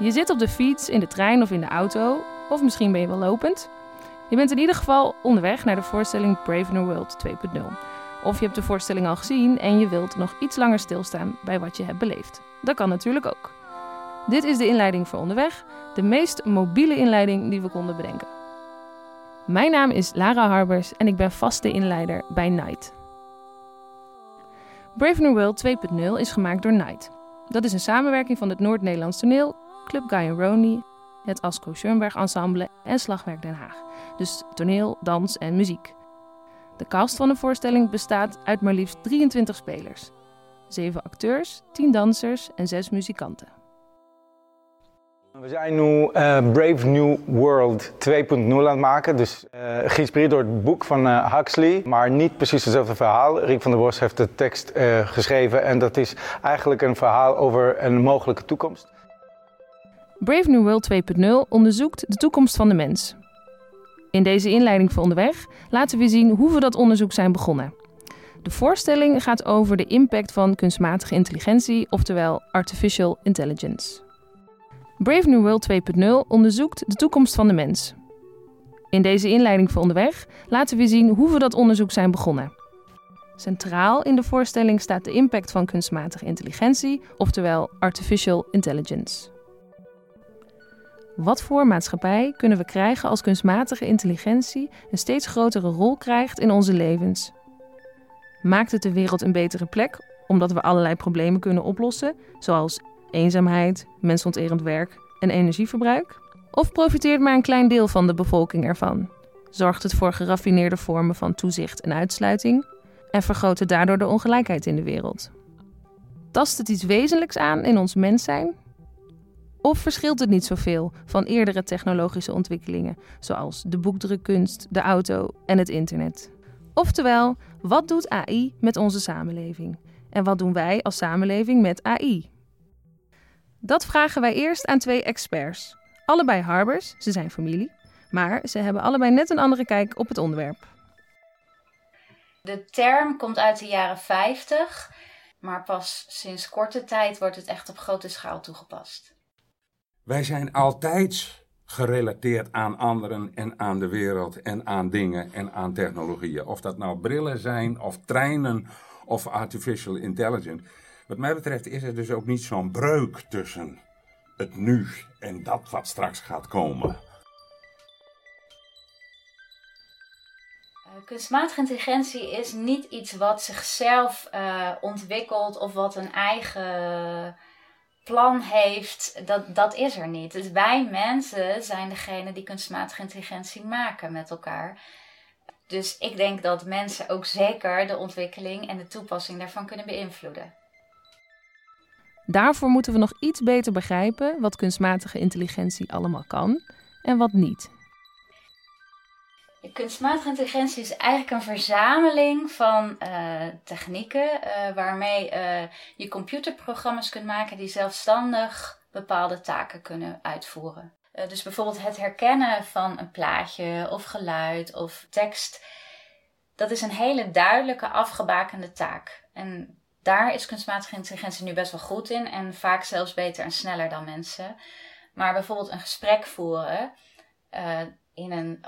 Je zit op de fiets, in de trein of in de auto, of misschien ben je wel lopend. Je bent in ieder geval onderweg naar de voorstelling Brave New World 2.0. Of je hebt de voorstelling al gezien en je wilt nog iets langer stilstaan bij wat je hebt beleefd. Dat kan natuurlijk ook. Dit is de inleiding voor onderweg, de meest mobiele inleiding die we konden bedenken. Mijn naam is Lara Harbers en ik ben vaste inleider bij Night. Brave New World 2.0 is gemaakt door Night. Dat is een samenwerking van het Noord-Nederlands Toneel, Club Guy het Asco Schoenberg Ensemble en Slagwerk Den Haag. Dus toneel, dans en muziek. De cast van de voorstelling bestaat uit maar liefst 23 spelers. 7 acteurs, 10 dansers en 6 muzikanten. We zijn nu uh, Brave New World 2.0 aan het maken. Dus uh, geïnspireerd door het boek van uh, Huxley, maar niet precies hetzelfde verhaal. Rick van der Bos heeft de tekst geschreven en dat is eigenlijk een verhaal over een mogelijke toekomst. Brave New World 2.0 onderzoekt de toekomst van de mens. In deze inleiding voor onderweg laten we zien hoe we dat onderzoek zijn begonnen. De voorstelling gaat over de impact van kunstmatige intelligentie, oftewel artificial intelligence. Brave New World 2.0 onderzoekt de toekomst van de mens. In deze inleiding voor onderweg laten we zien hoe we dat onderzoek zijn begonnen. Centraal in de voorstelling staat de impact van kunstmatige intelligentie, oftewel artificial intelligence. Wat voor maatschappij kunnen we krijgen als kunstmatige intelligentie een steeds grotere rol krijgt in onze levens? Maakt het de wereld een betere plek omdat we allerlei problemen kunnen oplossen, zoals eenzaamheid, mensonterend werk en energieverbruik? Of profiteert maar een klein deel van de bevolking ervan? Zorgt het voor geraffineerde vormen van toezicht en uitsluiting en vergroot het daardoor de ongelijkheid in de wereld? Tast het iets wezenlijks aan in ons mens zijn? Of verschilt het niet zoveel van eerdere technologische ontwikkelingen, zoals de boekdrukkunst, de auto en het internet? Oftewel, wat doet AI met onze samenleving? En wat doen wij als samenleving met AI? Dat vragen wij eerst aan twee experts. Allebei Harbers, ze zijn familie, maar ze hebben allebei net een andere kijk op het onderwerp. De term komt uit de jaren 50, maar pas sinds korte tijd wordt het echt op grote schaal toegepast. Wij zijn altijd gerelateerd aan anderen en aan de wereld en aan dingen en aan technologieën. Of dat nou brillen zijn, of treinen, of artificial intelligence. Wat mij betreft is er dus ook niet zo'n breuk tussen het nu en dat wat straks gaat komen. Eh, kunstmatige intelligentie is niet iets wat zichzelf uh, ontwikkelt of wat een eigen plan heeft, dat, dat is er niet. Dus wij mensen zijn degene die kunstmatige intelligentie maken met elkaar. Dus ik denk dat mensen ook zeker de ontwikkeling en de toepassing daarvan kunnen beïnvloeden. Daarvoor moeten we nog iets beter begrijpen wat kunstmatige intelligentie allemaal kan en wat niet. Kunstmatige intelligentie is eigenlijk een verzameling van uh, technieken uh, waarmee uh, je computerprogramma's kunt maken die zelfstandig bepaalde taken kunnen uitvoeren. dus bijvoorbeeld het herkennen van een plaatje of geluid of tekst. Dat is een hele duidelijke afgebakende taak. En daar is kunstmatige intelligentie nu best wel goed in en vaak zelfs beter en sneller dan mensen. Maar bijvoorbeeld een gesprek voeren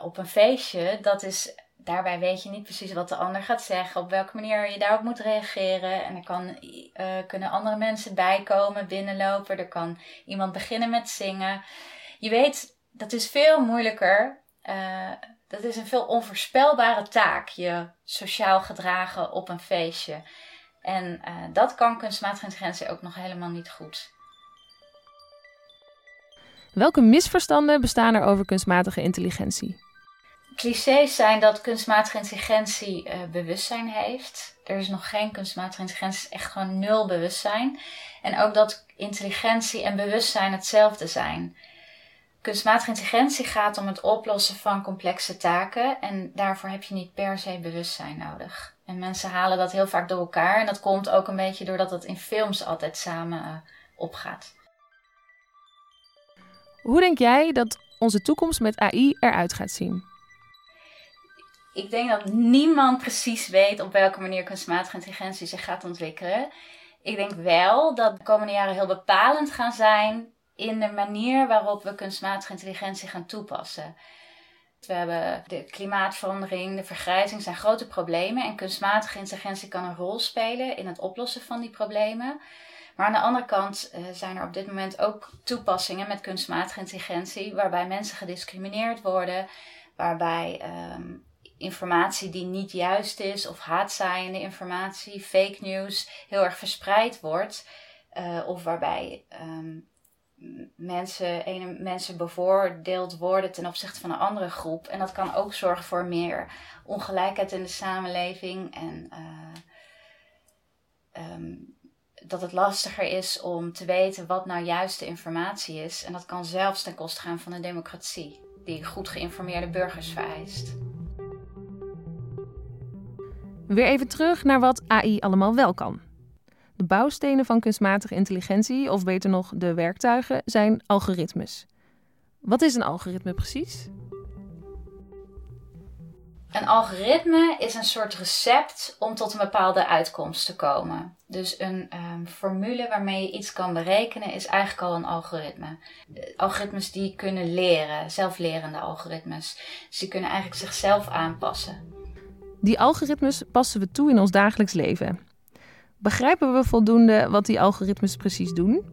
op een feestje, dat is, daarbij weet je niet precies wat de ander gaat zeggen, op welke manier je daarop moet reageren. En er kan, uh, kunnen andere mensen bijkomen, binnenlopen, er kan iemand beginnen met zingen. Je weet, dat is veel moeilijker. Uh, dat is een veel onvoorspelbare taak, je sociaal gedragen op een feestje. En uh, dat kan kunstmatige intelligentie ook nog helemaal niet goed. Welke misverstanden bestaan er over kunstmatige intelligentie? Clichés zijn dat kunstmatige intelligentie uh, bewustzijn heeft. Er is nog geen kunstmatige intelligentie, echt gewoon nul bewustzijn. En ook dat intelligentie en bewustzijn hetzelfde zijn. Kunstmatige intelligentie gaat om het oplossen van complexe taken en daarvoor heb je niet per se bewustzijn nodig. En mensen halen dat heel vaak door elkaar en dat komt ook een beetje doordat het in films altijd samen uh, opgaat. Hoe denk jij dat onze toekomst met AI eruit gaat zien? Ik denk dat niemand precies weet op welke manier kunstmatige intelligentie zich gaat ontwikkelen. Ik denk wel dat de komende jaren heel bepalend gaan zijn in de manier waarop we kunstmatige intelligentie gaan toepassen. We hebben de klimaatverandering, de vergrijzing zijn grote problemen en kunstmatige intelligentie kan een rol spelen in het oplossen van die problemen. Maar aan de andere kant uh, zijn er op dit moment ook toepassingen met kunstmatige intelligentie waarbij mensen gediscrimineerd worden, waarbij um, informatie die niet juist is of haatzaaiende informatie, fake news, heel erg verspreid wordt. Uh, of waarbij um, mensen, ene mensen bevoordeeld worden ten opzichte van een andere groep. En dat kan ook zorgen voor meer ongelijkheid in de samenleving. En uh, um, dat het lastiger is om te weten wat nou juiste informatie is. En dat kan zelfs ten koste gaan van de democratie, die goed geïnformeerde burgers vereist. Weer even terug naar wat AI allemaal wel kan. De bouwstenen van kunstmatige intelligentie, of beter nog de werktuigen, zijn algoritmes. Wat is een algoritme precies? Een algoritme is een soort recept om tot een bepaalde uitkomst te komen. Dus een um, formule waarmee je iets kan berekenen is eigenlijk al een algoritme. algoritmes die kunnen leren, zelflerende algoritmes. Dus die kunnen eigenlijk zichzelf aanpassen. Die algoritmes passen we toe in ons dagelijks leven. Begrijpen we voldoende wat die algoritmes precies doen?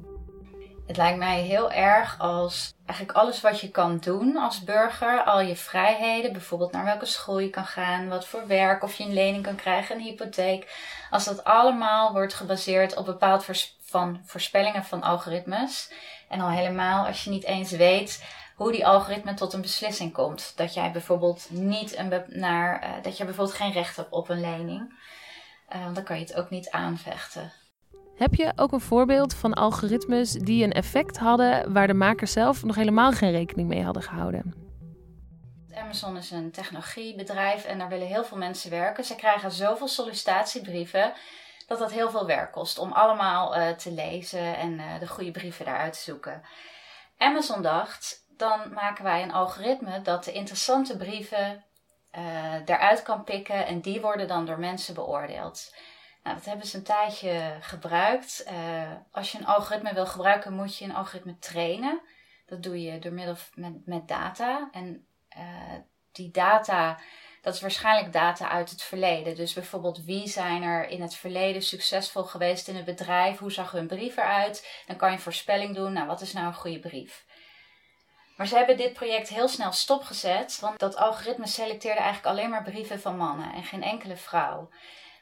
Het lijkt mij heel erg als eigenlijk alles wat je kan doen als burger, al je vrijheden, bijvoorbeeld naar welke school je kan gaan, wat voor werk, of je een lening kan krijgen, een hypotheek, als dat allemaal wordt gebaseerd op bepaald van voorspellingen van algoritmes. En al helemaal als je niet eens weet hoe die algoritme tot een beslissing komt. Dat jij bijvoorbeeld niet een naar, uh, dat je bijvoorbeeld geen recht hebt op een lening. Uh, dan kan je het ook niet aanvechten. Heb je ook een voorbeeld van algoritmes die een effect hadden waar de makers zelf nog helemaal geen rekening mee hadden gehouden? Amazon is een technologiebedrijf en daar willen heel veel mensen werken. Ze krijgen zoveel sollicitatiebrieven dat dat heel veel werk kost om allemaal uh, te lezen en uh, de goede brieven daaruit te zoeken. Amazon dacht, dan maken wij een algoritme dat de interessante brieven uh, eruit kan pikken en die worden dan door mensen beoordeeld. Nou, dat hebben ze een tijdje gebruikt. Uh, als je een algoritme wil gebruiken, moet je een algoritme trainen. Dat doe je door middel met, met data. En uh, die data, dat is waarschijnlijk data uit het verleden. Dus bijvoorbeeld wie zijn er in het verleden succesvol geweest in het bedrijf? Hoe zag hun brief eruit? Dan kan je voorspelling doen. Nou, wat is nou een goede brief? Maar ze hebben dit project heel snel stopgezet, want dat algoritme selecteerde eigenlijk alleen maar brieven van mannen en geen enkele vrouw.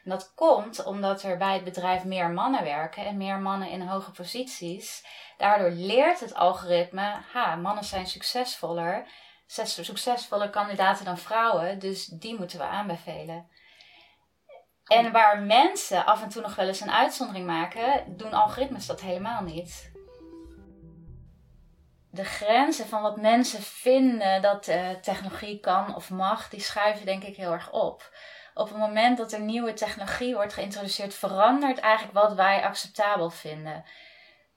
En dat komt omdat er bij het bedrijf meer mannen werken en meer mannen in hoge posities. Daardoor leert het algoritme, ha, mannen zijn succesvoller, succesvolle kandidaten dan vrouwen, dus die moeten we aanbevelen. En waar mensen af en toe nog wel eens een uitzondering maken, doen algoritmes dat helemaal niet. De grenzen van wat mensen vinden dat uh, technologie kan of mag, die schuiven denk ik heel erg op op het moment dat er nieuwe technologie wordt geïntroduceerd, verandert eigenlijk wat wij acceptabel vinden.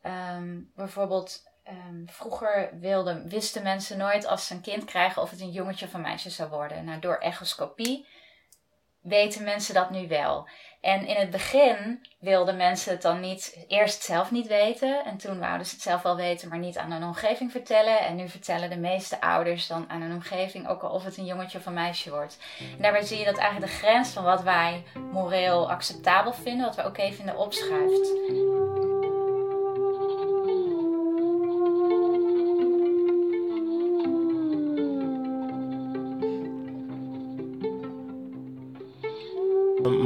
Um, bijvoorbeeld, um, vroeger wilden, wisten mensen nooit als ze een kind krijgen of het een jongetje of een meisje zou worden. Nou, door echoscopie weten mensen dat nu wel. En in het begin wilden mensen het dan niet eerst zelf niet weten. En toen wouden ze het zelf wel weten, maar niet aan hun omgeving vertellen. En nu vertellen de meeste ouders dan aan hun omgeving, ook al of het een jongetje of een meisje wordt. En daarbij zie je dat eigenlijk de grens van wat wij moreel acceptabel vinden, wat we oké okay vinden, opschuift.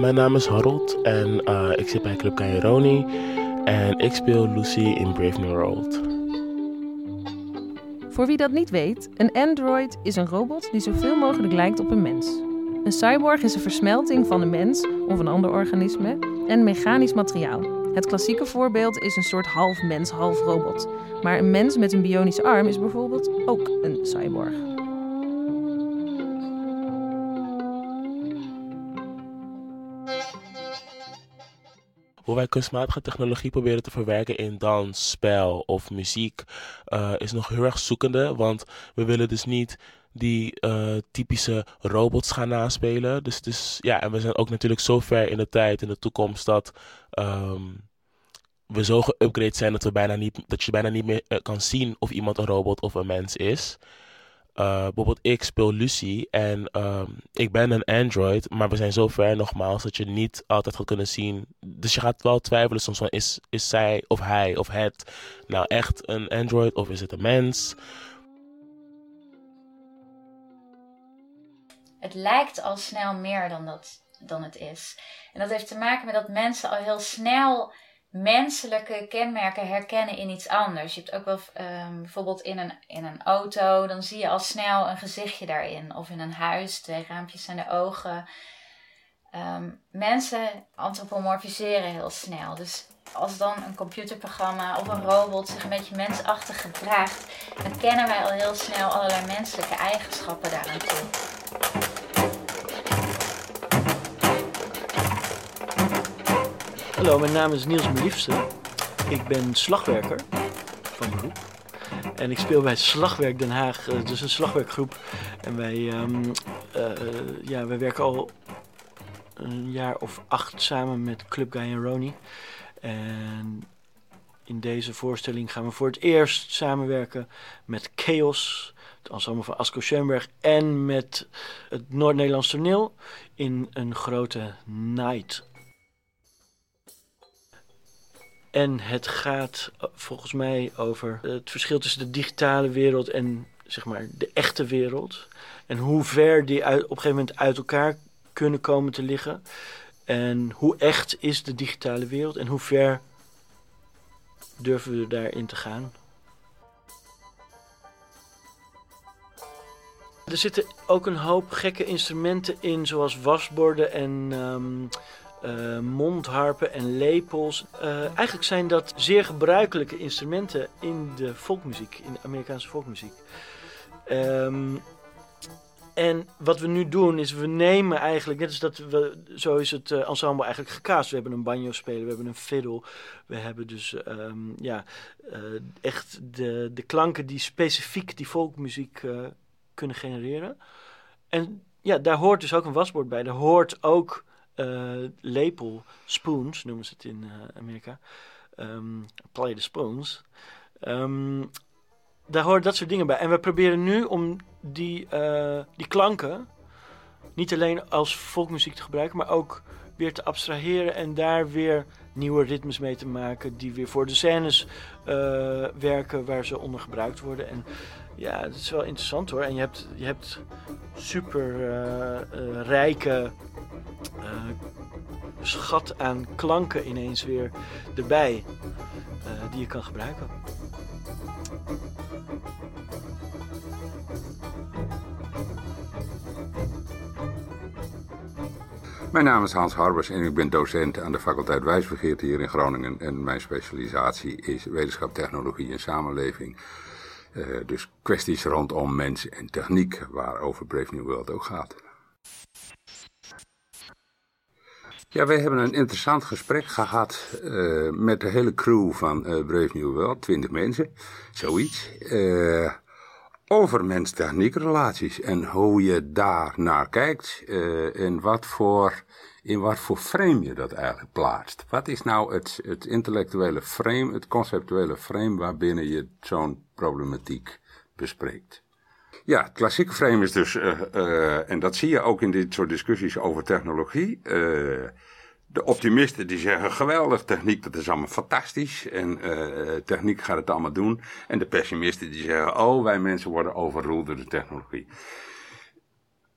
Mijn naam is Harold en uh, ik zit bij Club Caironi en ik speel Lucy in Brave New World. Voor wie dat niet weet, een android is een robot die zoveel mogelijk lijkt op een mens. Een cyborg is een versmelting van een mens of een ander organisme en mechanisch materiaal. Het klassieke voorbeeld is een soort half mens, half robot. Maar een mens met een bionische arm is bijvoorbeeld ook een cyborg. Hoe wij kunstmatige technologie proberen te verwerken in dans, spel of muziek, uh, is nog heel erg zoekende. Want we willen dus niet die uh, typische robots gaan naspelen. Dus, dus ja, en we zijn ook natuurlijk zo ver in de tijd, in de toekomst, dat um, we zo geüpgrade zijn dat, we bijna niet, dat je bijna niet meer eh, kan zien of iemand een robot of een mens is. Uh, bijvoorbeeld, ik speel Lucy en ehm, ik ben een Android, maar we zijn zo ver nogmaals dat je niet altijd gaat kunnen zien. Dus je gaat wel twijfelen soms van is, is zij of hij of het nou echt een Android of is het een mens? Het lijkt al snel meer dan, dat, dan het is. En dat heeft te maken met dat mensen al heel snel menselijke kenmerken herkennen in iets anders. Je hebt ook wel um, bijvoorbeeld in een, in een auto, dan zie je al snel een gezichtje daarin. Of in een huis, twee raampjes zijn de ogen. Um, mensen antropomorfiseren heel snel. Dus als dan een computerprogramma of een robot zich een beetje mensachtig gedraagt, dan kennen wij al heel snel allerlei menselijke eigenschappen daaraan toe. Hallo, mijn naam is Niels Meliefste. Ik ben slagwerker van beroep. En ik speel bij Slagwerk Den Haag, uh, dus een slagwerkgroep. En wij, um, uh, ja, wij werken al een jaar of acht samen met Club Guy en Roni. En in deze voorstelling gaan we voor het eerst samenwerken met Chaos, het ensemble van Asko Schoenberg, en met het Noord-Nederlands toneel in een grote night en het gaat volgens mij over het verschil tussen de digitale wereld en zeg maar de echte wereld. En hoe ver die op een gegeven moment uit elkaar kunnen komen te liggen. En hoe echt is de digitale wereld en hoe ver durven we daarin te gaan. Er zitten ook een hoop gekke instrumenten in, zoals wasborden en um, uh, mondharpen en lepels. Uh, eigenlijk zijn dat zeer gebruikelijke instrumenten in de folkmuziek, in de Amerikaanse folkmuziek. Um, en wat we nu doen is we nemen eigenlijk, net als dat we, zo is het uh, ensemble eigenlijk gekaast. We hebben een banjo spelen, we hebben een fiddle. We hebben dus um, ja, echt de, de klanken die specifiek die folkmuziek kunnen genereren. En ja, daar hoort dus ook een wasbord bij. Daar hoort ook uh, lepel, spoons noemen ze het in uh, Amerika. Um, play the spoons. Um, daar hoort dat soort dingen bij. En we proberen nu om die, uh, die klanken niet alleen als folkmuziek te gebruiken, maar ook weer te abstraheren en daar weer nieuwe ritmes mee te maken die weer voor de scènes werken waar ze onder gebruikt worden. En ja, dat is wel interessant hoor. En je hebt, je hebt super rijke uh, schat aan klanken ineens weer erbij die je kan gebruiken. Mijn naam is Hans Harbers en ik ben docent aan de faculteit Wijsbegeerte hier in Groningen. En mijn specialisatie is wetenschap, technologie en samenleving. Uh, dus kwesties rondom mens en techniek, waarover Brave New World ook gaat. Ja, wij hebben een interessant gesprek gehad uh, met de hele crew van uh, Brave New World, twintig mensen, zoiets, over mens-techniek relaties en hoe je daar naar kijkt en wat voor, in wat voor frame je dat eigenlijk plaatst. Wat is nou het, het intellectuele frame, het conceptuele frame waarbinnen je zo'n problematiek bespreekt? Ja, het klassieke frame is dus, uh, uh, en dat zie je ook in dit soort discussies over technologie. Uh, de optimisten die zeggen geweldig, techniek dat is allemaal fantastisch en techniek gaat het allemaal doen. En de pessimisten die zeggen, oh wij mensen worden overroeld door de technologie.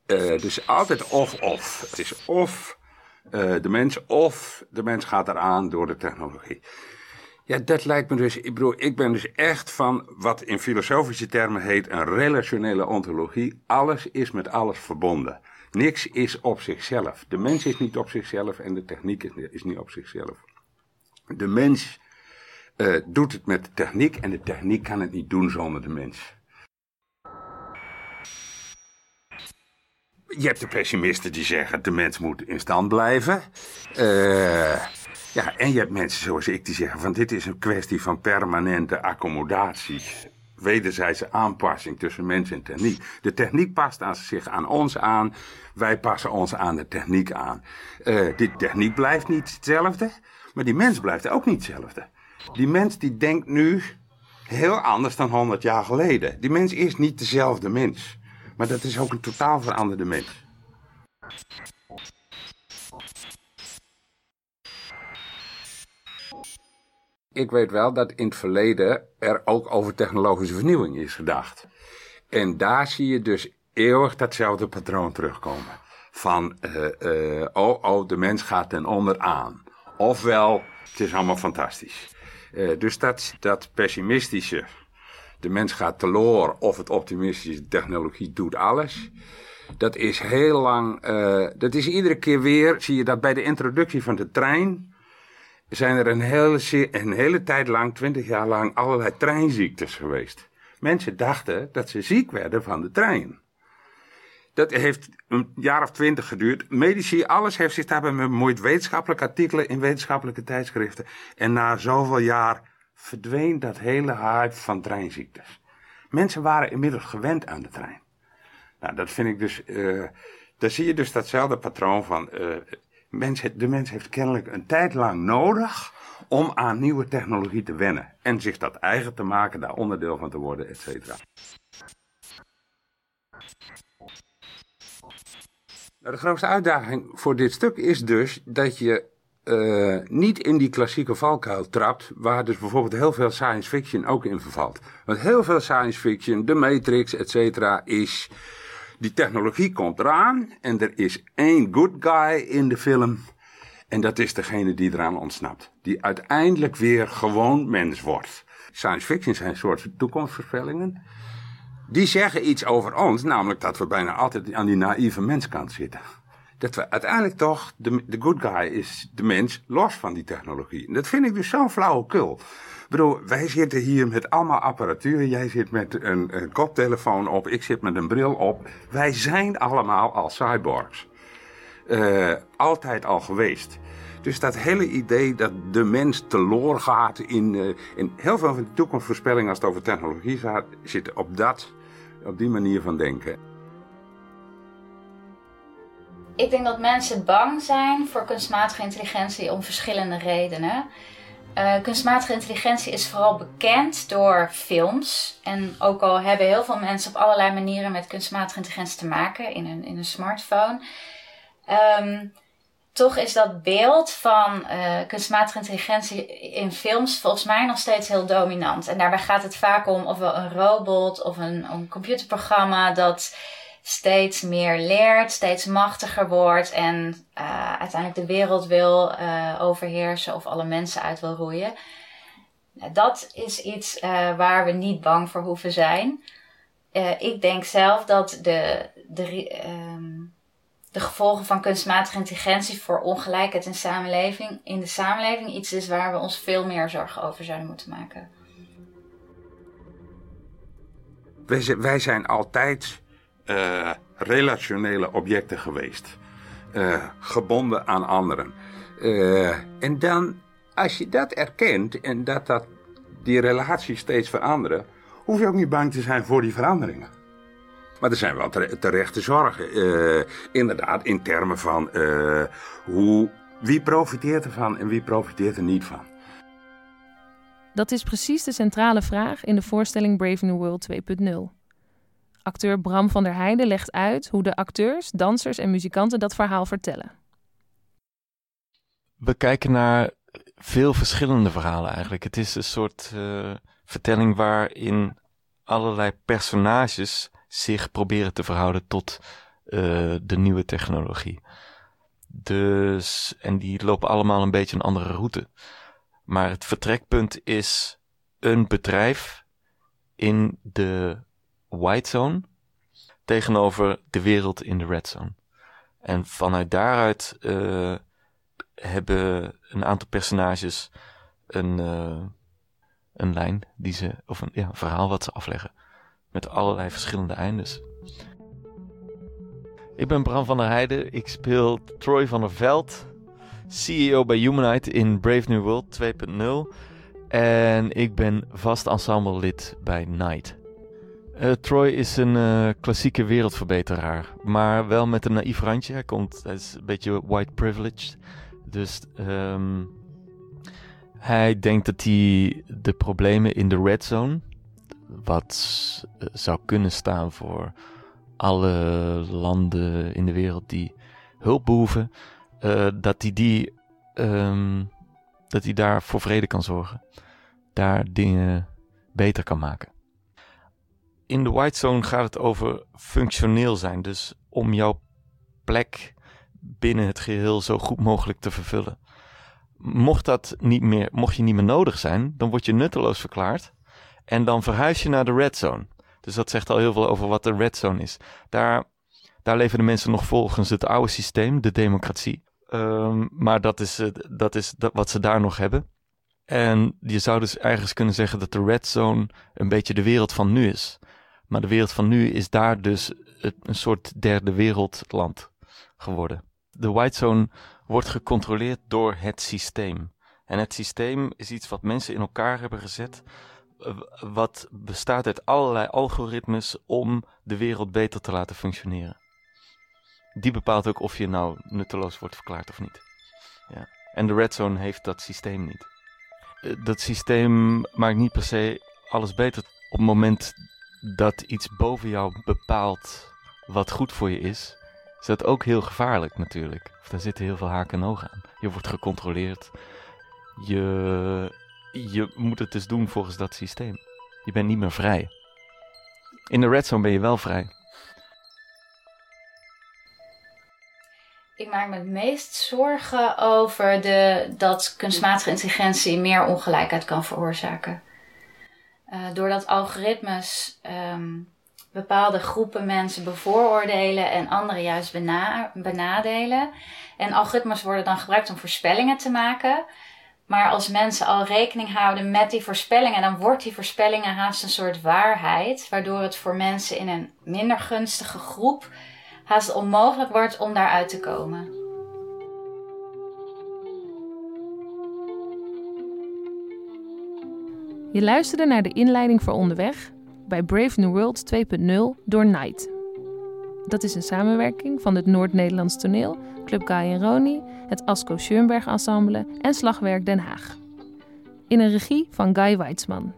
dus altijd of-of. Het is of de mens of de mens gaat eraan door de technologie. Ja, dat lijkt me dus. Ik bedoel, ik ben dus echt van wat in filosofische termen heet een relationele ontologie. Alles is met alles verbonden. Niks is op zichzelf. De mens is niet op zichzelf en de techniek is niet op zichzelf. De mens uh, doet het met de techniek en de techniek kan het niet doen zonder de mens. Je hebt de pessimisten die zeggen de mens moet in stand blijven. Uh, ja, en je hebt mensen zoals ik die zeggen van dit is een kwestie van permanente accommodatie. Wederzijdse aanpassing tussen mens en techniek. De techniek past aan zich aan ons aan. Wij passen ons aan de techniek aan. Uh, die techniek blijft niet hetzelfde. Maar die mens blijft ook niet hetzelfde. Die mens die denkt nu heel anders dan 100 jaar geleden. Die mens is niet dezelfde mens. Maar dat is ook een totaal veranderde mens. Ik weet wel dat in het verleden er ook over technologische vernieuwing is gedacht. En daar zie je dus eeuwig datzelfde patroon terugkomen. Van, uh, uh, oh, oh, de mens gaat ten onder aan. Ofwel, het is allemaal fantastisch. Uh, dus dat, dat pessimistische, de mens gaat teloor, of het optimistische, technologie doet alles. Dat is heel lang, dat is iedere keer weer, zie je dat bij de introductie van de trein, zijn er een hele, hele tijd lang, twintig jaar lang, allerlei treinziektes geweest. Mensen dachten dat ze ziek werden van de trein. Dat heeft een jaar of twintig geduurd. Medici, alles heeft zich daarbij bemoeid. Wetenschappelijke artikelen in wetenschappelijke tijdschriften. En na zoveel jaar verdween dat hele hype van treinziektes. Mensen waren inmiddels gewend aan de trein. Nou, dat vind ik dus. Uh, daar zie je dus datzelfde patroon van. Uh, de mens heeft kennelijk een tijd lang nodig om aan nieuwe technologie te wennen. En zich dat eigen te maken, daar onderdeel van te worden, et cetera. Nou, de grootste uitdaging voor dit stuk is dus dat je uh, niet in die klassieke valkuil trapt, waar dus bijvoorbeeld heel veel science fiction ook in vervalt. Want heel veel science fiction, de Matrix, et cetera, is die technologie komt eraan en er is één good guy in de film. En dat is degene die eraan ontsnapt. Die uiteindelijk weer gewoon mens wordt. Science fiction zijn een soort. Die zeggen iets over ons, namelijk dat we bijna altijd aan die naïeve menskant zitten. Dat we uiteindelijk toch, de, de good guy is de mens los van die technologie. En dat vind ik dus zo'n flauwekul. Bedoel, wij zitten hier met allemaal apparatuur. Jij zit met een, een, koptelefoon op, ik zit met een bril op. Wij zijn allemaal al cyborgs. Uh, altijd al geweest. Dus dat hele idee dat de mens teloor gaat in, uh, in heel veel van de toekomstvoorspellingen als het over technologie gaat, zitten op dat, op die manier van denken. Ik denk dat mensen bang zijn voor kunstmatige intelligentie om verschillende redenen. Uh, kunstmatige intelligentie is vooral bekend door films. En ook al hebben heel veel mensen op allerlei manieren met kunstmatige intelligentie te maken in een, in een smartphone. Um, toch is dat beeld van uh, kunstmatige intelligentie in films volgens mij nog steeds heel dominant. En daarbij gaat het vaak om ofwel een robot of een, een computerprogramma dat steeds meer leert, steeds machtiger wordt en uh, uiteindelijk de wereld wil uh, overheersen of alle mensen uit wil roeien. Dat is iets uh, waar we niet bang voor hoeven zijn. ik denk zelf dat de, de, um, de gevolgen van kunstmatige intelligentie voor ongelijkheid in, samenleving, in de samenleving iets is waar we ons veel meer zorgen over zouden moeten maken. Wij zijn altijd uh, relationele objecten geweest. Uh, gebonden aan anderen. Uh, en dan, als je dat erkent en dat, dat die relaties steeds veranderen, hoef je ook niet bang te zijn voor die veranderingen. Maar er zijn wel terechte zorgen. inderdaad, in termen van hoe, wie profiteert ervan en wie profiteert er niet van. Dat is precies de centrale vraag in de voorstelling Brave New World 2.0. Acteur Bram van der Heijden legt uit hoe de acteurs, dansers en muzikanten dat verhaal vertellen. We kijken naar veel verschillende verhalen eigenlijk. Het is een soort uh, vertelling waarin allerlei personages zich proberen te verhouden tot uh, de nieuwe technologie. Dus, en die lopen allemaal een beetje een andere route. Maar het vertrekpunt is een bedrijf in de white zone tegenover de wereld in de red zone. En vanuit daaruit uh, hebben een aantal personages een, uh, een lijn die ze, of een, ja, een verhaal wat ze afleggen. Met allerlei verschillende eindes. Ik ben Bram van der Heijden. Ik speel Troy van der Veld, CEO bij Humanite in Brave New World 2.0. En ik ben vast ensemble lid bij Night. Uh, Troy is een uh, klassieke wereldverbeteraar, maar wel met een naïef randje. Hij, komt, hij is een beetje white privileged. Dus um, Hij denkt dat hij de problemen in de red zone, wat zou kunnen staan voor alle landen in de wereld die hulp behoeven, dat hij die, um, dat hij daar voor vrede kan zorgen, daar dingen beter kan maken. In de white zone gaat het over functioneel zijn, dus om jouw plek binnen het geheel zo goed mogelijk te vervullen. Mocht dat niet meer, mocht je niet meer nodig zijn, dan word je nutteloos verklaard en dan verhuis je naar de red zone. Dus dat zegt al heel veel over wat de red zone is. Daar, daar leven de mensen nog volgens het oude systeem, de democratie. Um, maar dat is, dat is wat ze daar nog hebben. En je zou dus ergens kunnen zeggen dat de red zone een beetje de wereld van nu is. Maar de wereld van nu is daar dus een soort derde wereldland geworden. De white zone wordt gecontroleerd door het systeem. En het systeem is iets wat mensen in elkaar hebben gezet wat bestaat uit allerlei algoritmes om de wereld beter te laten functioneren. Die bepaalt ook of je nou nutteloos wordt verklaard of niet. Ja. En de red zone heeft dat systeem niet. Eh, dat systeem maakt niet per se alles beter. Op het moment dat iets boven jou bepaalt wat goed voor je is, is dat ook heel gevaarlijk natuurlijk. Daar zitten heel veel haken en ogen aan. Je wordt gecontroleerd. Je je moet het dus doen volgens dat systeem. Je bent niet meer vrij. In de red zone ben je wel vrij. Ik maak me het meest zorgen over de, dat kunstmatige intelligentie meer ongelijkheid kan veroorzaken. Uh, doordat algoritmes um, bepaalde groepen mensen bevooroordelen en anderen juist bena benadelen. En algoritmes worden dan gebruikt om voorspellingen te maken. Maar als mensen al rekening houden met die voorspellingen, dan wordt die voorspellingen haast een soort waarheid, waardoor het voor mensen in een minder gunstige groep haast onmogelijk wordt om daaruit te komen. Je luisterde naar de inleiding voor onderweg bij Brave New World 2.0 door Night. Dat is een samenwerking van het Noord-Nederlands Toneel, Club Guy en Roni, het Asko Schoenberg Ensemble en Slagwerk Den Haag. In een regie van Guy Weitzman.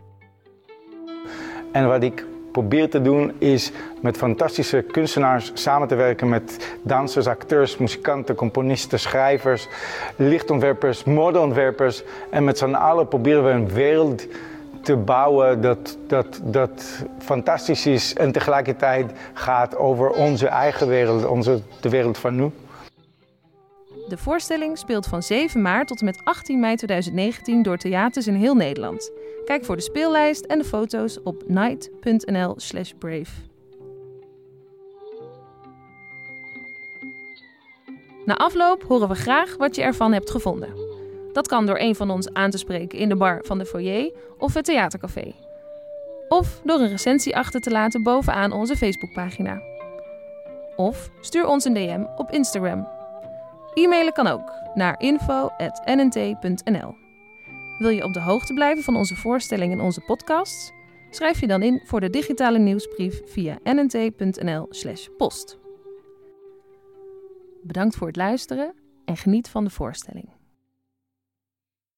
En wat ik probeer te doen is met fantastische kunstenaars samen te werken met dansers, acteurs, muzikanten, componisten, schrijvers, lichtontwerpers, modeontwerpers. En met z'n allen proberen we een wereld te bouwen dat, dat, dat fantastisch is en tegelijkertijd gaat over onze eigen wereld, onze, de wereld van nu. De voorstelling speelt van 7 maart tot en met 18 mei 2019 door theaters in heel Nederland. Kijk voor de speellijst en de foto's op night.nl/brave. Na afloop horen we graag wat je ervan hebt gevonden. Dat kan door een van ons aan te spreken in de bar van de foyer of het theatercafé. Of door een recensie achter te laten bovenaan onze Facebookpagina. Of stuur ons een DM op Instagram. E-mailen kan ook naar info.nnt.nl. Wil je op de hoogte blijven van onze voorstellingen en onze podcasts? Schrijf je dan in voor de digitale nieuwsbrief via nnt.nl/post. Bedankt voor het luisteren en geniet van de voorstelling.